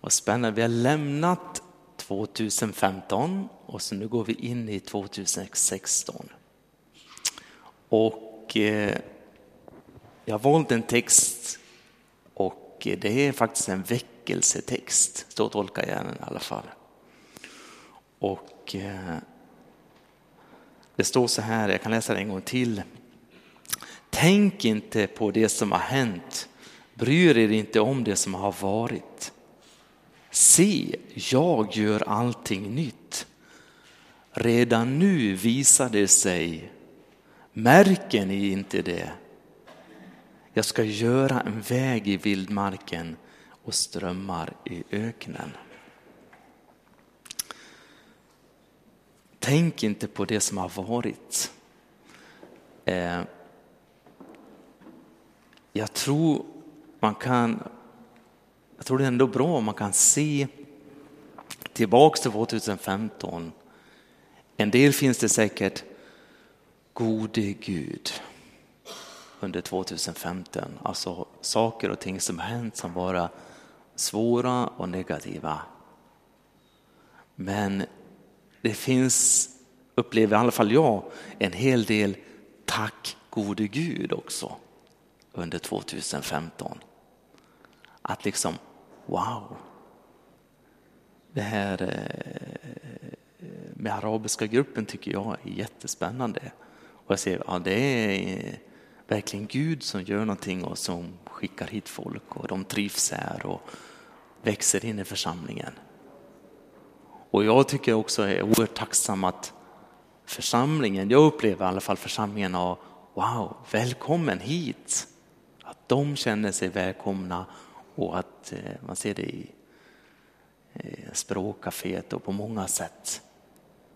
Vad spännande, vi har lämnat 2015 och så nu går vi in i 2016. Och eh, jag har valt en text och eh, det är faktiskt en väckelsetext, så tolkar jag den i alla fall. Och eh, det står så här, jag kan läsa det en gång till. Tänk inte på det som har hänt, bryr er inte om det som har varit. Se, jag gör allting nytt. Redan nu visar det sig. Märker ni inte det? Jag ska göra en väg i vildmarken och strömmar i öknen. Tänk inte på det som har varit. Eh, jag tror man kan, jag tror det är ändå bra om man kan se tillbaks till 2015. En del finns det säkert gode Gud under 2015. Alltså saker och ting som hänt som bara svåra och negativa. Men det finns, upplever i alla fall jag, en hel del tack gode Gud också under 2015. Att liksom, wow, det här eh, med arabiska gruppen tycker jag är jättespännande. Och jag ser, ja det är eh, verkligen Gud som gör någonting och som skickar hit folk och de trivs här och växer in i församlingen. Och jag tycker också är oerhört tacksam att församlingen, jag upplever i alla fall församlingen av wow, välkommen hit. Att de känner sig välkomna och att eh, man ser det i eh, språkcaféet och på många sätt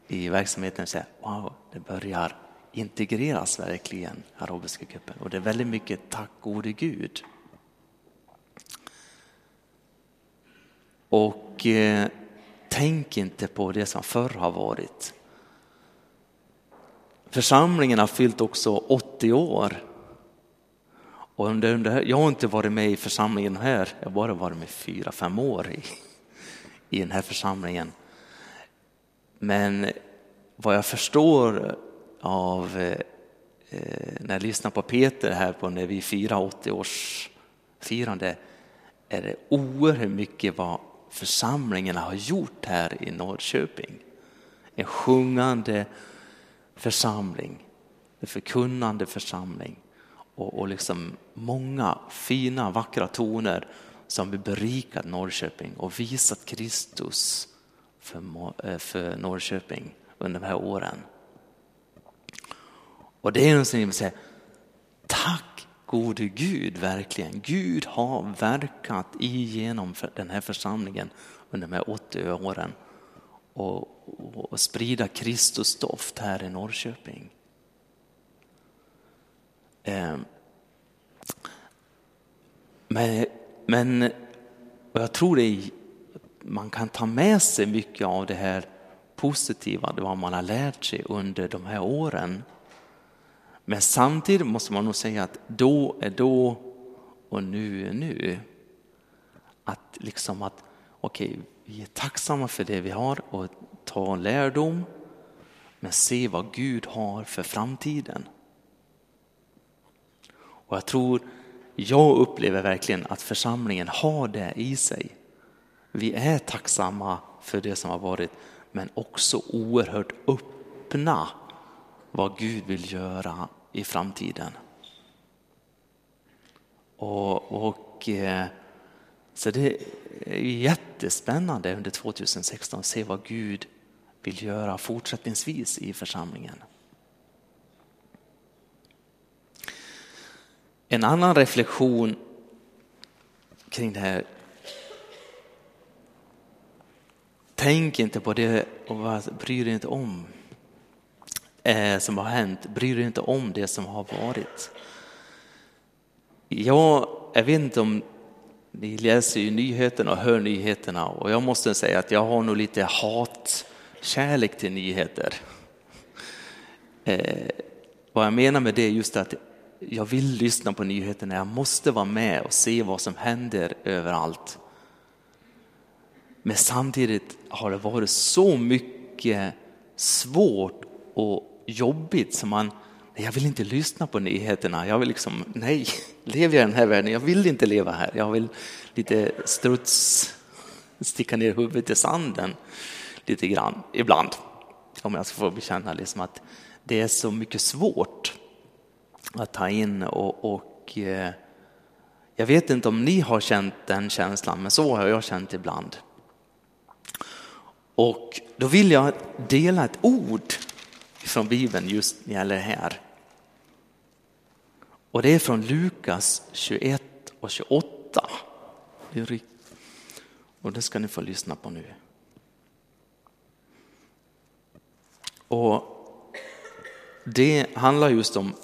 i verksamheten. Så wow, det börjar integreras verkligen, arabiska gruppen. Och det är väldigt mycket tack gode Gud. Och eh, tänk inte på det som förr har varit. Församlingen har fyllt också 80 år. Och under, under, jag har inte varit med i församlingen här, jag har bara varit med fyra, fem år i, i den här församlingen. Men vad jag förstår av eh, eh när jag lyssnar på Peter här på när vi firar 80 års firande är det oerhört mycket vad församlingarna har gjort här i Norrköping. En sjungande församling, en förkunnande församling och, och liksom många fina vackra toner som har berikat Norrköping och visat Kristus för, eh, för Norrköping under de här åren. Och det är någonting jag vill säga, tack gode Gud verkligen. Gud har verkat igenom den här församlingen under de här 80 åren och, och, och sprida Kristus doft här i Norrköping. Ehm, men, men jag tror det är, man kan ta med sig mycket av det här positiva, det vad man har lärt sig under de här åren. Men samtidigt måste man nog säga att då är då och nu är nu. Att liksom att okej, okay, vi är tacksamma för det vi har och ta lärdom, men se vad Gud har för framtiden. Och jag tror, jag upplever verkligen att församlingen har det i sig. Vi är tacksamma för det som har varit, men också oerhört öppna vad Gud vill göra i framtiden. Och, och eh, så det är jättespännande under 2016 att se vad Gud vill göra fortsättningsvis i församlingen. En annan reflektion kring det här. Tänk inte på det och bry dig inte om eh, som har hänt. Bry dig inte om det som har varit. Jag, jag vet inte om ni läser ju nyheterna och hör nyheterna och jag måste säga att jag har nog lite hatkärlek till nyheter. Eh, vad jag menar med det är just att jag vill lyssna på nyheterna, jag måste vara med och se vad som händer överallt. Men samtidigt har det varit så mycket svårt och jobbigt som man, jag vill inte lyssna på nyheterna, jag vill liksom, nej, lever jag i den här världen, jag vill inte leva här, jag vill lite struts, sticka ner huvudet i sanden lite grann ibland. Om jag ska få bekänna liksom att det är så mycket svårt att ta in och, och eh, jag vet inte om ni har känt den känslan, men så har jag känt ibland. Och då vill jag dela ett ord från Bibeln just när det gäller det här. Och det är från Lukas 21 och 28. Och det ska ni få lyssna på nu. Och det handlar just om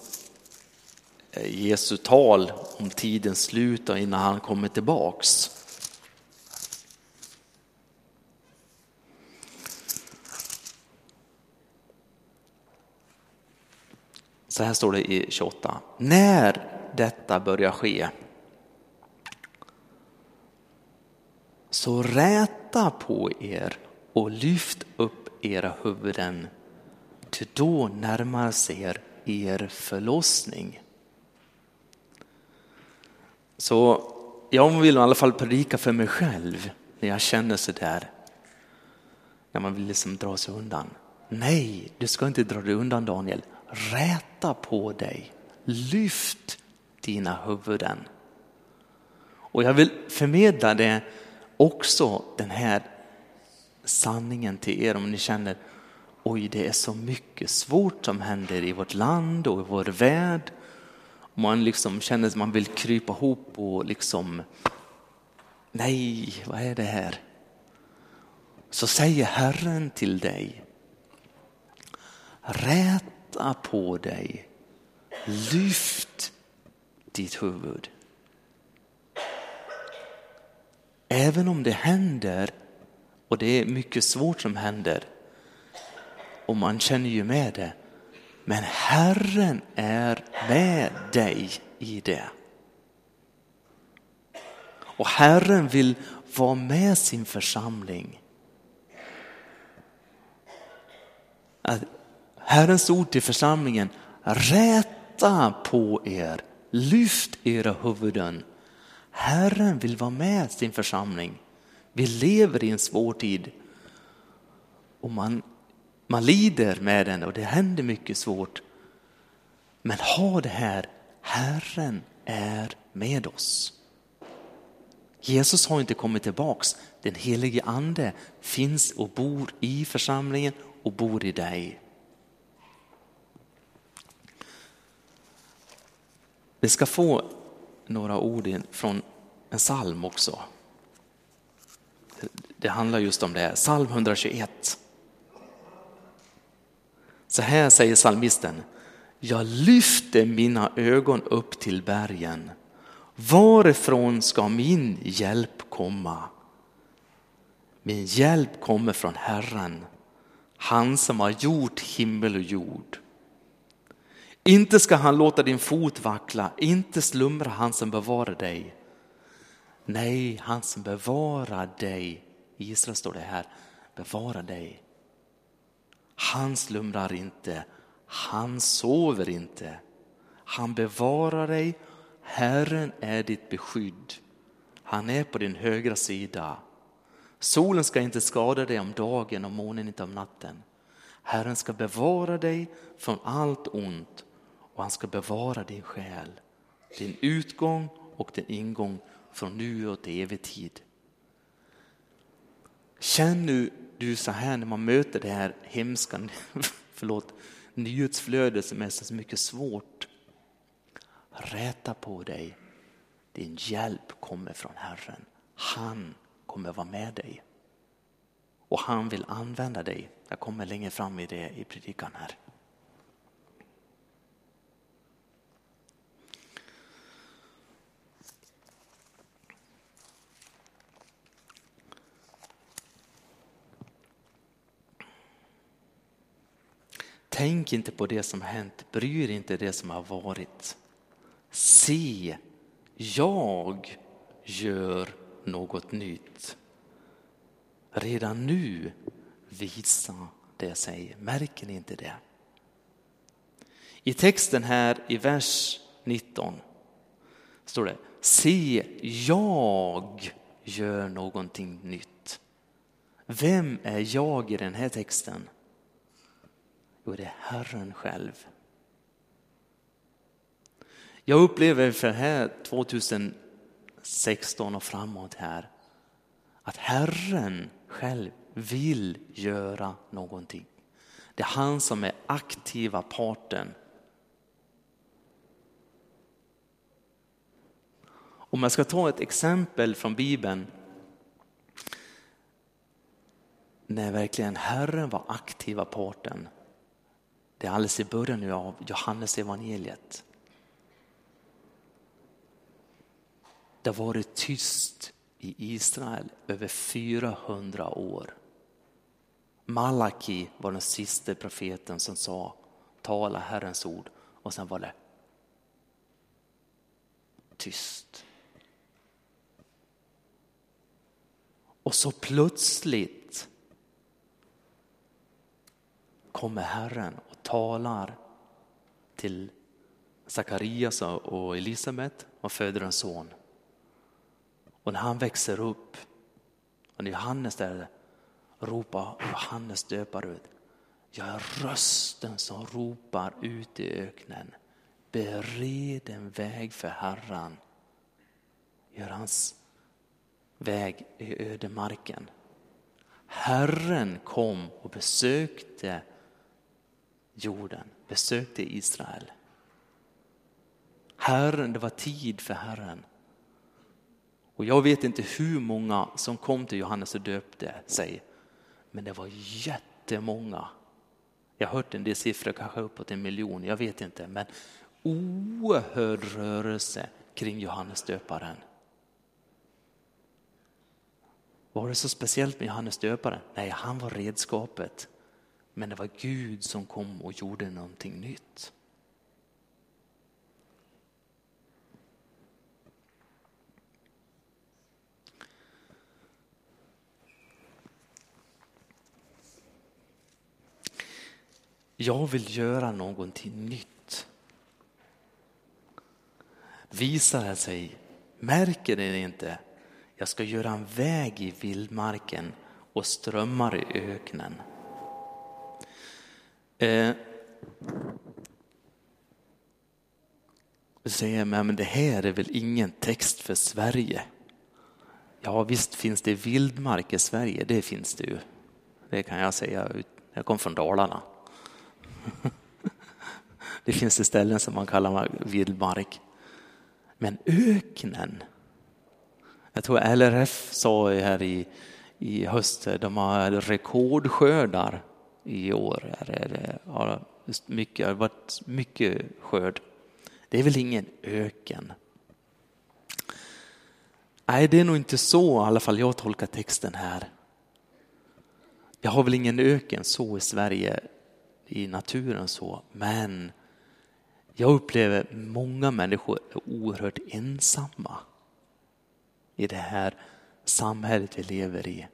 Eh, Jesu tal om tidens slut och innan han kommer tillbaks. Så här står det i 28. När detta börjar ske så räta på er och lyft upp era huvuden ty då närmar sig er förlossning. Så jag vill i alla fall predika för mig själv när jag känner så där. När man vill liksom dra sig undan. Nej, du ska inte dra dig undan Daniel. Räta på dig. Lyft dina huvuden. Och jag vill förmedla det också den här sanningen till er om ni känner oj det är så mycket svårt som händer i vårt land och i vår värld. Man liksom känner att man vill krypa ihop och liksom nej, vad är det här? Så säger Herren till dig räta på dig, lyft ditt huvud. Även om det händer och det är mycket svårt som händer och man känner ju med det. Men Herren är med dig i det. Och Herren vill vara med sin församling. Herrens ord till församlingen, räta på er, lyft era huvuden. Herren vill vara med sin församling. Vi lever i en svår tid och man man lider med den och det händer mycket svårt. Men ha det här, Herren är med oss. Jesus har inte kommit tillbaks. Den helige ande finns och bor i församlingen och bor i dig. Vi ska få några ord från en psalm också. Det handlar just om det, psalm 121. Så här säger salmisten, jag lyfter mina ögon upp till bergen. Varifrån ska min hjälp komma? Min hjälp kommer från Herren, han som har gjort himmel och jord. Inte ska han låta din fot vackla, inte slumra han som bevarar dig. Nej, han som bevarar dig, Israel står det här, bevarar dig han slumrar inte, han sover inte. Han bevarar dig, Herren är ditt beskydd. Han är på din högra sida. Solen ska inte skada dig om dagen och månen inte om natten. Herren ska bevara dig från allt ont och han ska bevara din själ, din utgång och din ingång från nu och till evig tid. Känn nu du så här när man möter det här hemska förlåt, nyhetsflödet som är så mycket svårt. Räta på dig. Din hjälp kommer från Herren. Han kommer vara med dig. Och han vill använda dig. Jag kommer längre fram i det i predikan här. Tänk inte på det som hänt, bry dig inte det som har varit. Se, jag gör något nytt. redan nu visa det sig. Märker ni inte det? I texten här i vers 19 står det Se, jag gör någonting nytt. Vem är jag i den här texten? Då är det Herren själv. Jag upplever för här 2016 och framåt här att Herren själv vill göra någonting. Det är han som är aktiva parten. Om jag ska ta ett exempel från Bibeln när verkligen Herren var aktiva parten. Det är alldeles i början nu av Johannes evangeliet. Det har varit tyst i Israel över 400 år. Malaki var den sista profeten som sa tala Herrens ord och sen var det tyst. Och så plötsligt kommer Herren talar till Sakarias och Elisabet och föder en son. Och när han växer upp, och när Johannes där ropar Johannes döpar ut. Jag är rösten som ropar ut i öknen. Bered en väg för Herran. Gör hans väg i ödemarken. Herren kom och besökte jorden, besökte Israel. Herren, det var tid för Herren. Och jag vet inte hur många som kom till Johannes och döpte sig, men det var jättemånga. Jag har hört en del siffror, kanske uppåt en miljon, jag vet inte, men oerhörd rörelse kring Johannes döparen. Var det så speciellt med Johannes döparen? Nej, han var redskapet. Men det var Gud som kom och gjorde någonting nytt. Jag vill göra någonting nytt. Visar det sig, märker det inte, jag ska göra en väg i vildmarken och strömmar i öknen. Eh, säger men det här är väl ingen text för Sverige? Ja visst finns det vildmark i Sverige, det finns det ju. Det kan jag säga, jag kom från Dalarna. Det finns det ställen som man kallar vildmark. Men öknen, jag tror LRF sa här i, i höst, de har rekordskördar i år. Det har mycket, har varit mycket skörd. Det är väl ingen öken? Nej, det är nog inte så i alla fall jag tolkar texten här. Jag har väl ingen öken så i Sverige i naturen så, men jag upplever många människor är oerhört ensamma i det här samhället vi lever i.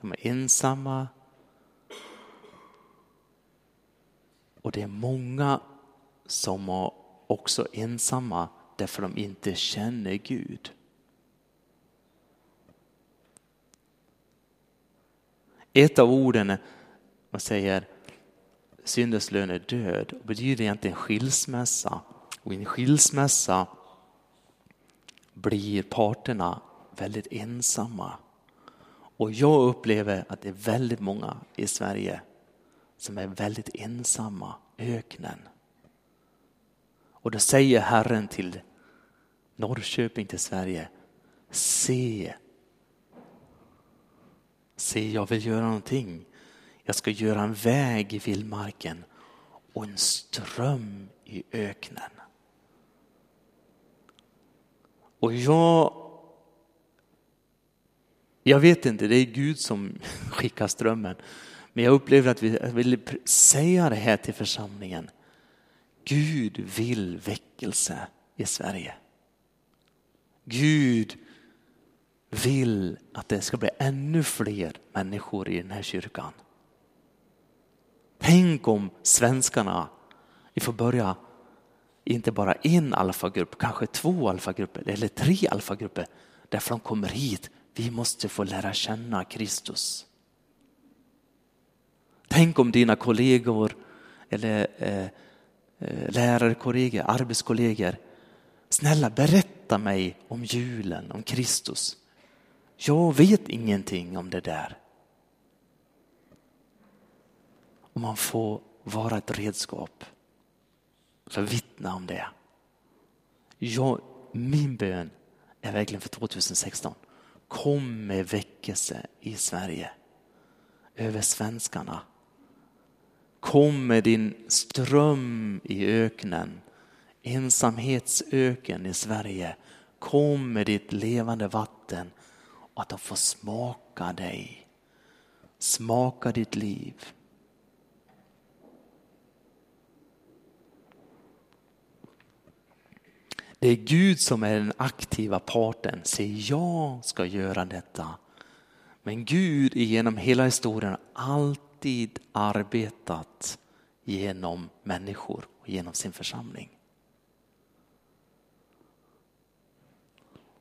De är ensamma och det är många som är också ensamma därför de inte känner Gud. Ett av orden man säger syndens lön är död och betyder egentligen skilsmässa. Och i en skilsmässa blir parterna väldigt ensamma. Och jag upplever att det är väldigt många i Sverige som är väldigt ensamma, öknen. Och då säger Herren till Norrköping, till Sverige, se, se jag vill göra någonting. Jag ska göra en väg i vildmarken och en ström i öknen. Och jag, jag vet inte, det är Gud som skickar strömmen. Men jag upplever att vi vill säga det här till församlingen. Gud vill väckelse i Sverige. Gud vill att det ska bli ännu fler människor i den här kyrkan. Tänk om svenskarna, vi får börja inte bara en alfagrupp, kanske två alfagrupper eller tre alfagrupper. Därför de kommer hit. Vi måste få lära känna Kristus. Tänk om dina kollegor eller eh, eh lärarkollegor, arbetskollegor. Snälla berätta mig om julen, om Kristus. Jag vet ingenting om det där. Och man får vara ett redskap för att vittna om det. Jag, min bön är verkligen för 2016. Kom med väckelse i Sverige. Över svenskarna. Kom med din ström i öknen. Ensamhetsöken i Sverige. Kom med ditt levande vatten och att de får smaka dig. Smaka ditt liv. Det är Gud som är den aktiva parten. säg jag ska göra detta. Men Gud genom hela historien har alltid arbetat genom människor och genom sin församling.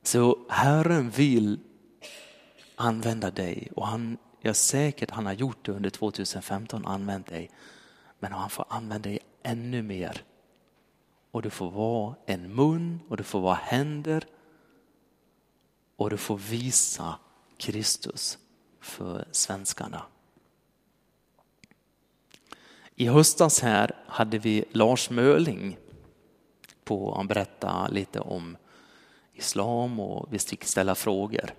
Så Herren vill använda dig och han, jag är säker att han har gjort det under 2015, använt dig. Men han får använda dig ännu mer och du får vara en mun och du får vara händer och du får visa Kristus för svenskarna. I höstas här hade vi Lars Möling på att berätta lite om islam och vi fick ställa frågor.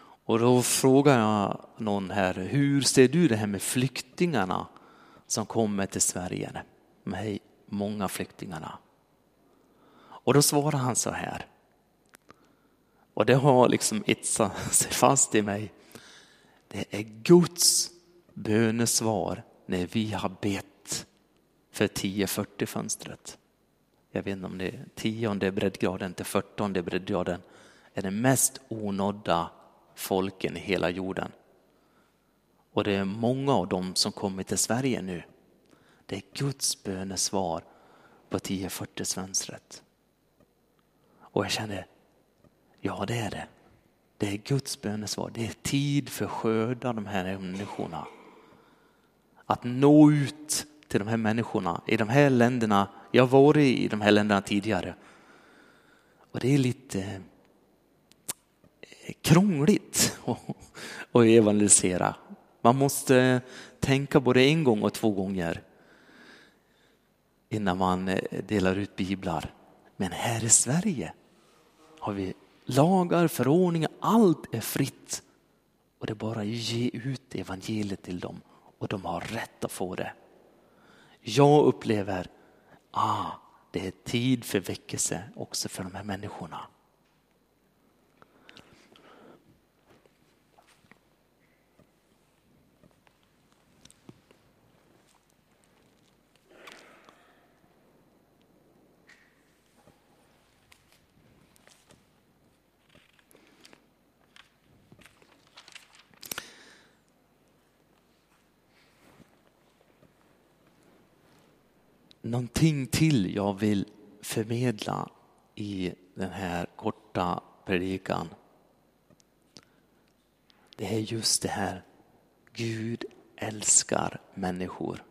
Och då frågade jag någon här, hur ser du det här med flyktingarna som kommer till Sverige? De här många flyktingarna. Och då svarar han så här. Och det har liksom etsat sig fast i mig. Det är Guds bönesvar när vi har bett för 1040 fönstret. Jag vet inte om det är tionde breddgraden till fyrtonde breddgraden är den mest onådda folken i hela jorden. Och det är många av dem som kommer till Sverige nu. Det är Guds bönesvar på 1040 fönstret. Och jag kände, ja det är det. Det är Guds bönesvar. Det är tid för att skörda de här människorna. Att nå ut till de här människorna i de här länderna. Jag har varit i de här länderna tidigare. Och det är lite eh, krångligt att evangelisera. Man måste tänka både en gång och två gånger innan man eh, delar ut biblar. Men här i Sverige har vi lagar, förordningar, allt är fritt. Och det är bara att ge ut evangeliet till dem och de har rätt att få det. Jag upplever, ah, det är tid för väckelse också för de här människorna. Någonting till jag vill förmedla i den här korta predikan. Det är just det här, Gud älskar människor.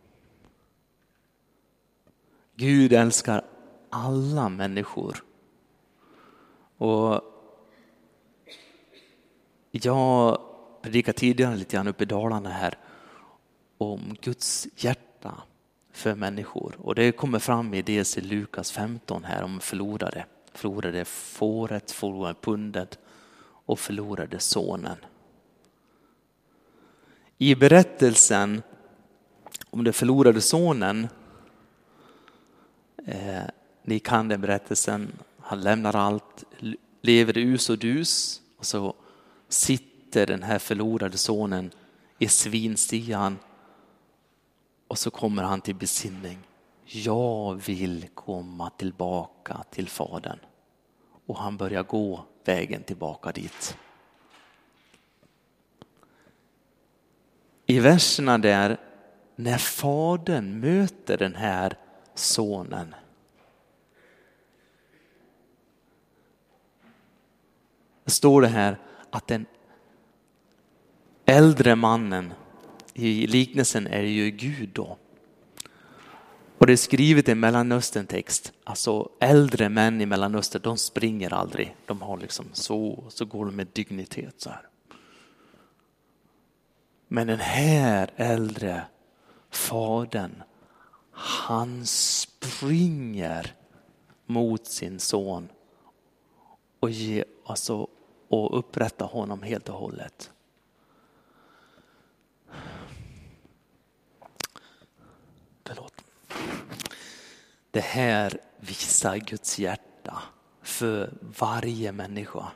Gud älskar alla människor. Och jag predikade tidigare lite grann uppe i Dalarna här om Guds hjärta för människor. Och det kommer fram i dels i Lukas 15 här om förlorade. Förlorade fåret, förlorade pundet och förlorade sonen. I berättelsen om den förlorade sonen, eh, ni kan den berättelsen, han lämnar allt, lever i us och dus och så sitter den här förlorade sonen i svinstian och så kommer han till besinning. Jag vill komma tillbaka till Fadern. Och han börjar gå vägen tillbaka dit. I verserna där, när fadern möter den här sonen. Det står det här att den äldre mannen, i liknelsen är det ju Gud då. Och det är skrivet i Mellanöstern-text, alltså äldre män i Mellanöstern, de springer aldrig. De har liksom så, så går de med dignitet så här. Men den här äldre fadern, han springer mot sin son och, ge, alltså, och upprättar honom helt och hållet. Förlåt. Det här visar Guds hjärta för varje människa.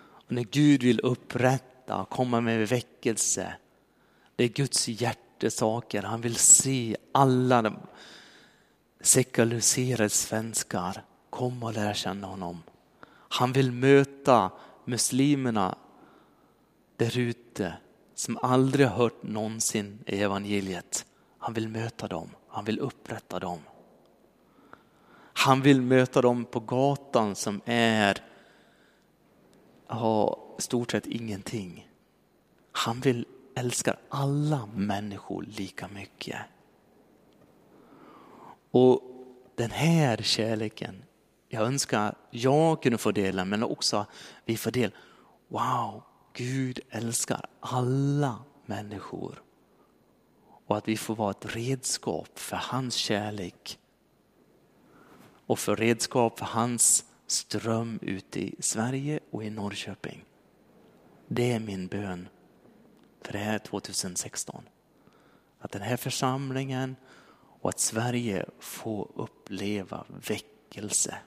Och när Gud vill upprätta, komma med väckelse, det är Guds hjärtesaker. Han vill se alla de sekulariserade svenskar komma och lära känna honom. Han vill möta muslimerna där ute som aldrig hört någonsin i evangeliet. Han vill möta dem, han vill upprätta dem. Han vill möta dem på gatan som är har stort sett ingenting. Han vill älska alla människor lika mycket. Och den här kärleken, jag önskar jag kunde få dela men också vi får del. Wow, Gud älskar alla människor. Och att vi får vara ett redskap för hans kärlek och för redskap för hans ström ute i Sverige och i Norrköping. Det är min bön för det här 2016. Att den här församlingen och att Sverige får uppleva väckelse.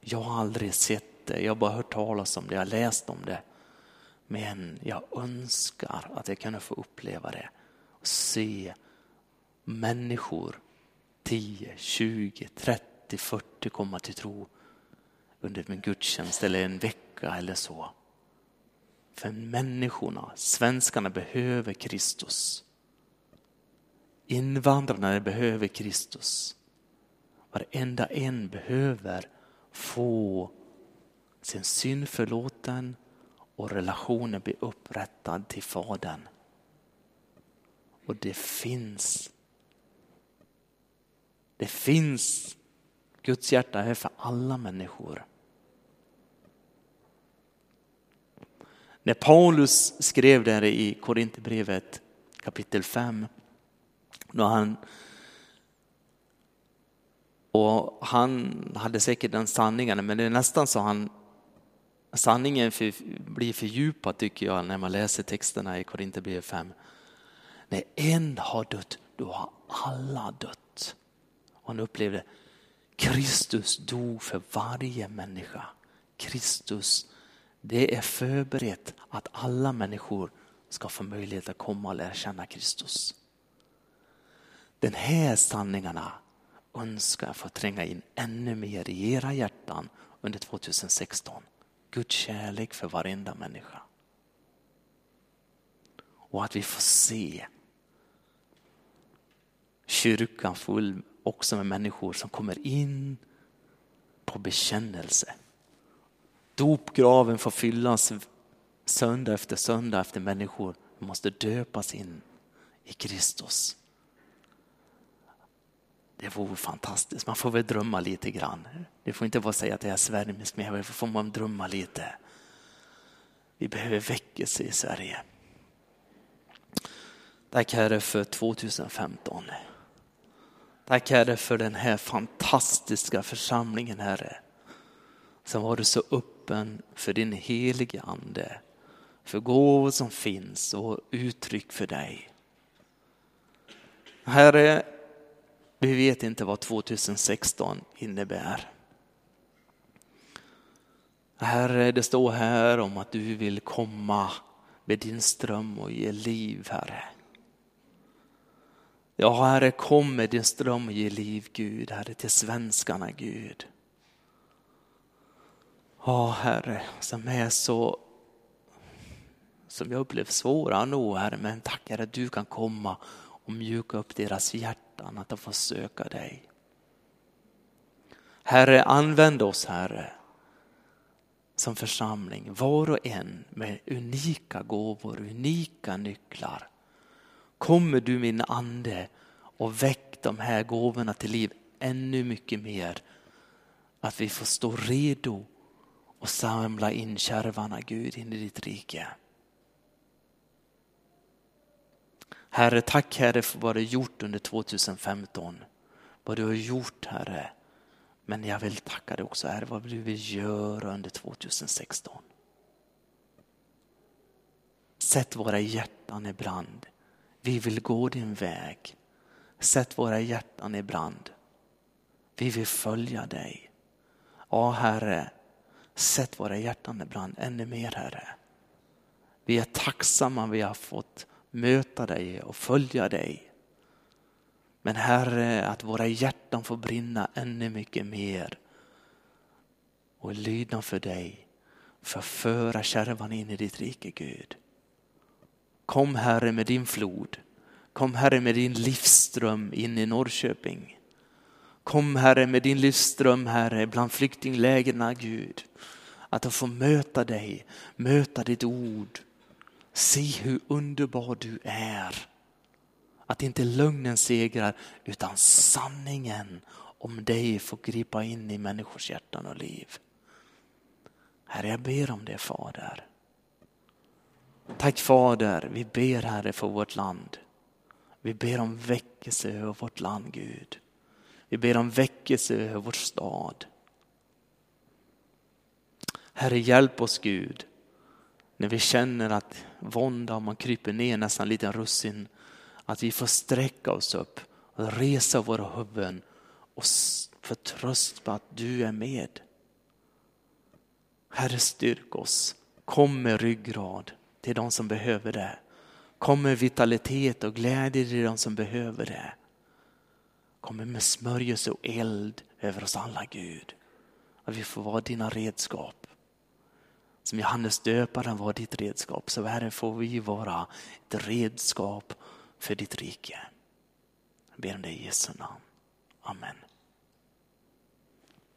Jag har aldrig sett det, jag har bara hört talas om det, jag har läst om det. Men jag önskar att jag kunde få uppleva det och se människor 10, 20, 30 30-40 komma till tro under en gudstjänst eller en vecka eller så. För människorna, svenskarna behöver Kristus. Invandrarna behöver Kristus. Varenda en behöver få sin synd förlåten och relationen bli upprättad till Fadern. Och det finns. Det finns Guds hjärta är för alla människor. När Paulus skrev det i Korinthierbrevet kapitel 5, då han och han hade säkert den sanningen, men det är nästan så han sanningen för, blir fördjupad tycker jag när man läser texterna i Korinthierbrevet 5. När en har dött, då har alla dött. Och han upplevde Kristus dog för varje människa. Kristus, det är förberett att alla människor ska få möjlighet att komma och lära känna Kristus. Den här sanningarna önskar jag få tränga in ännu mer i era hjärtan under 2016. Guds kärlek för varenda människa. Och att vi får se kyrkan full också med människor som kommer in på bekännelse. Dopgraven får fyllas söndag efter söndag efter människor måste döpas in i Kristus. Det vore fantastiskt. Man får väl drömma lite grann. Det får inte vara säga att det är svärmiskt, men får man drömma lite. Vi behöver väckelse i Sverige. Tack Herre för 2015. Tack Herre för den här fantastiska församlingen Herre. Som varit så öppen för din helige ande. För gåvor som finns och uttryck för dig. Herre, vi vet inte vad 2016 innebär. Herre, det står här om att du vill komma med din ström och ge liv, Herre. Ja, Herre, kom med din ström och ge liv, Gud, Herre, till svenskarna, Gud. Ja, Herre, som är så som jag upplever svåra att nå, Herre, men tack Herre att du kan komma och mjuka upp deras hjärtan att de får söka dig. Herre, använd oss Herre som församling, var och en med unika gåvor, unika nycklar. Kommer du min ande och väck de här gåvorna till liv ännu mycket mer. Att vi får stå redo och samla in kärvarna Gud in i ditt rike. Herre, tack Herre för vad du gjort under 2015. Vad du har gjort Herre. Men jag vill tacka dig också Herre vad du vill göra under 2016. Sätt våra hjärtan i brand. Vi vill gå din väg. Sätt våra hjärtan i brand. Vi vill följa dig. Ja Herre, sätt våra hjärtan i brand ännu mer Herre. Vi är tacksamma vi har fått möta dig och följa dig. Men Herre, att våra hjärtan får brinna ännu mycket mer och lydnad för dig, förföra kärvan in i ditt rike Gud. Kom Herre med din flod. Kom Herre med din livsström in i Norrköping. Kom Herre med din livsström Herre bland flyktinglägren Gud. Att de får möta dig, möta ditt ord. Se hur underbar du är. Att inte lögnen segrar utan sanningen om dig får gripa in i människors hjärtan och liv. Herre, jag ber om det Fader. Tack Fader, vi ber Herre för vårt land. Vi ber om väckelse över vårt land Gud. Vi ber om väckelse över vår stad. Herre hjälp oss Gud när vi känner att vånda, man kryper ner nästan en liten russin, att vi får sträcka oss upp och resa våra huvuden och förtröst på att du är med. Herre styrk oss, kom med ryggrad till de som behöver det. Kom med vitalitet och glädje till de som behöver det. Kom med smörjelse och eld över oss alla Gud. Att vi får vara dina redskap. Som Johannes döparen var ditt redskap så Herre får vi vara ett redskap för ditt rike. Jag ber om det i Jesu namn. Amen.